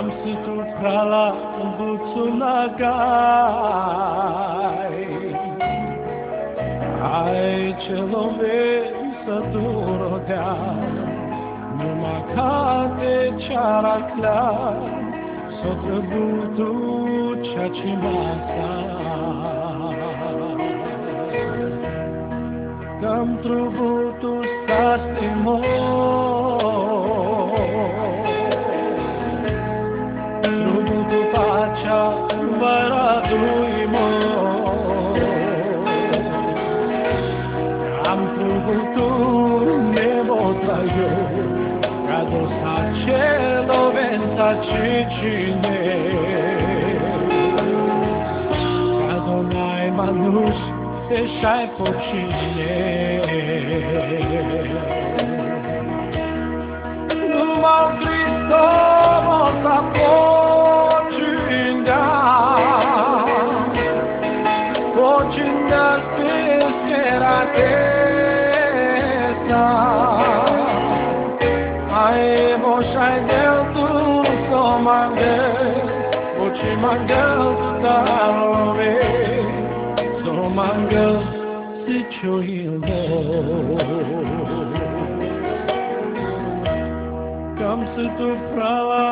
Samsitul prala buțunagai Ai ce lume să durodea Numai ca de ceara clar S-o trăbutu cea ce masa Cam trăbutu stați din mor tampoco tú me botas yo Cada sace lo venta cicine. Cada naima luz deixai por cine Ai moșai del tu so mangel Poci mangel da love So mangel si choilo Cam se tu prava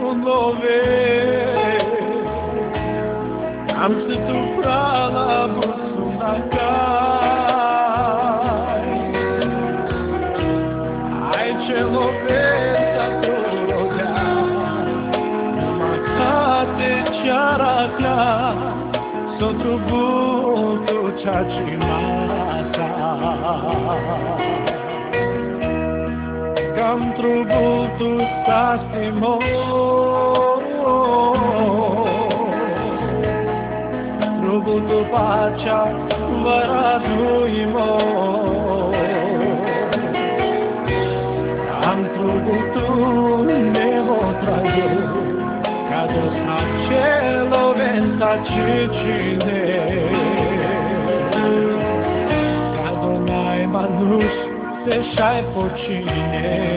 bunove Cam se tu Vesa turoga Makate charaka buto chachimasa trubutu sastimo Trubutu pacea varaduimo Am truditul tu trage Ca dos acelo venta cicine Ca donai manus se șai pocine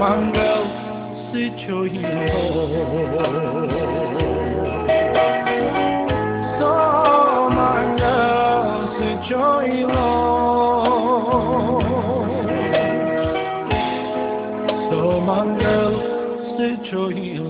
So mangel si choilo So mangel si choilo So mangel si choilo